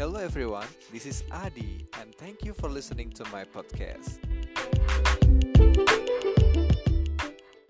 Hello everyone, this is Adi and thank you for listening to my podcast.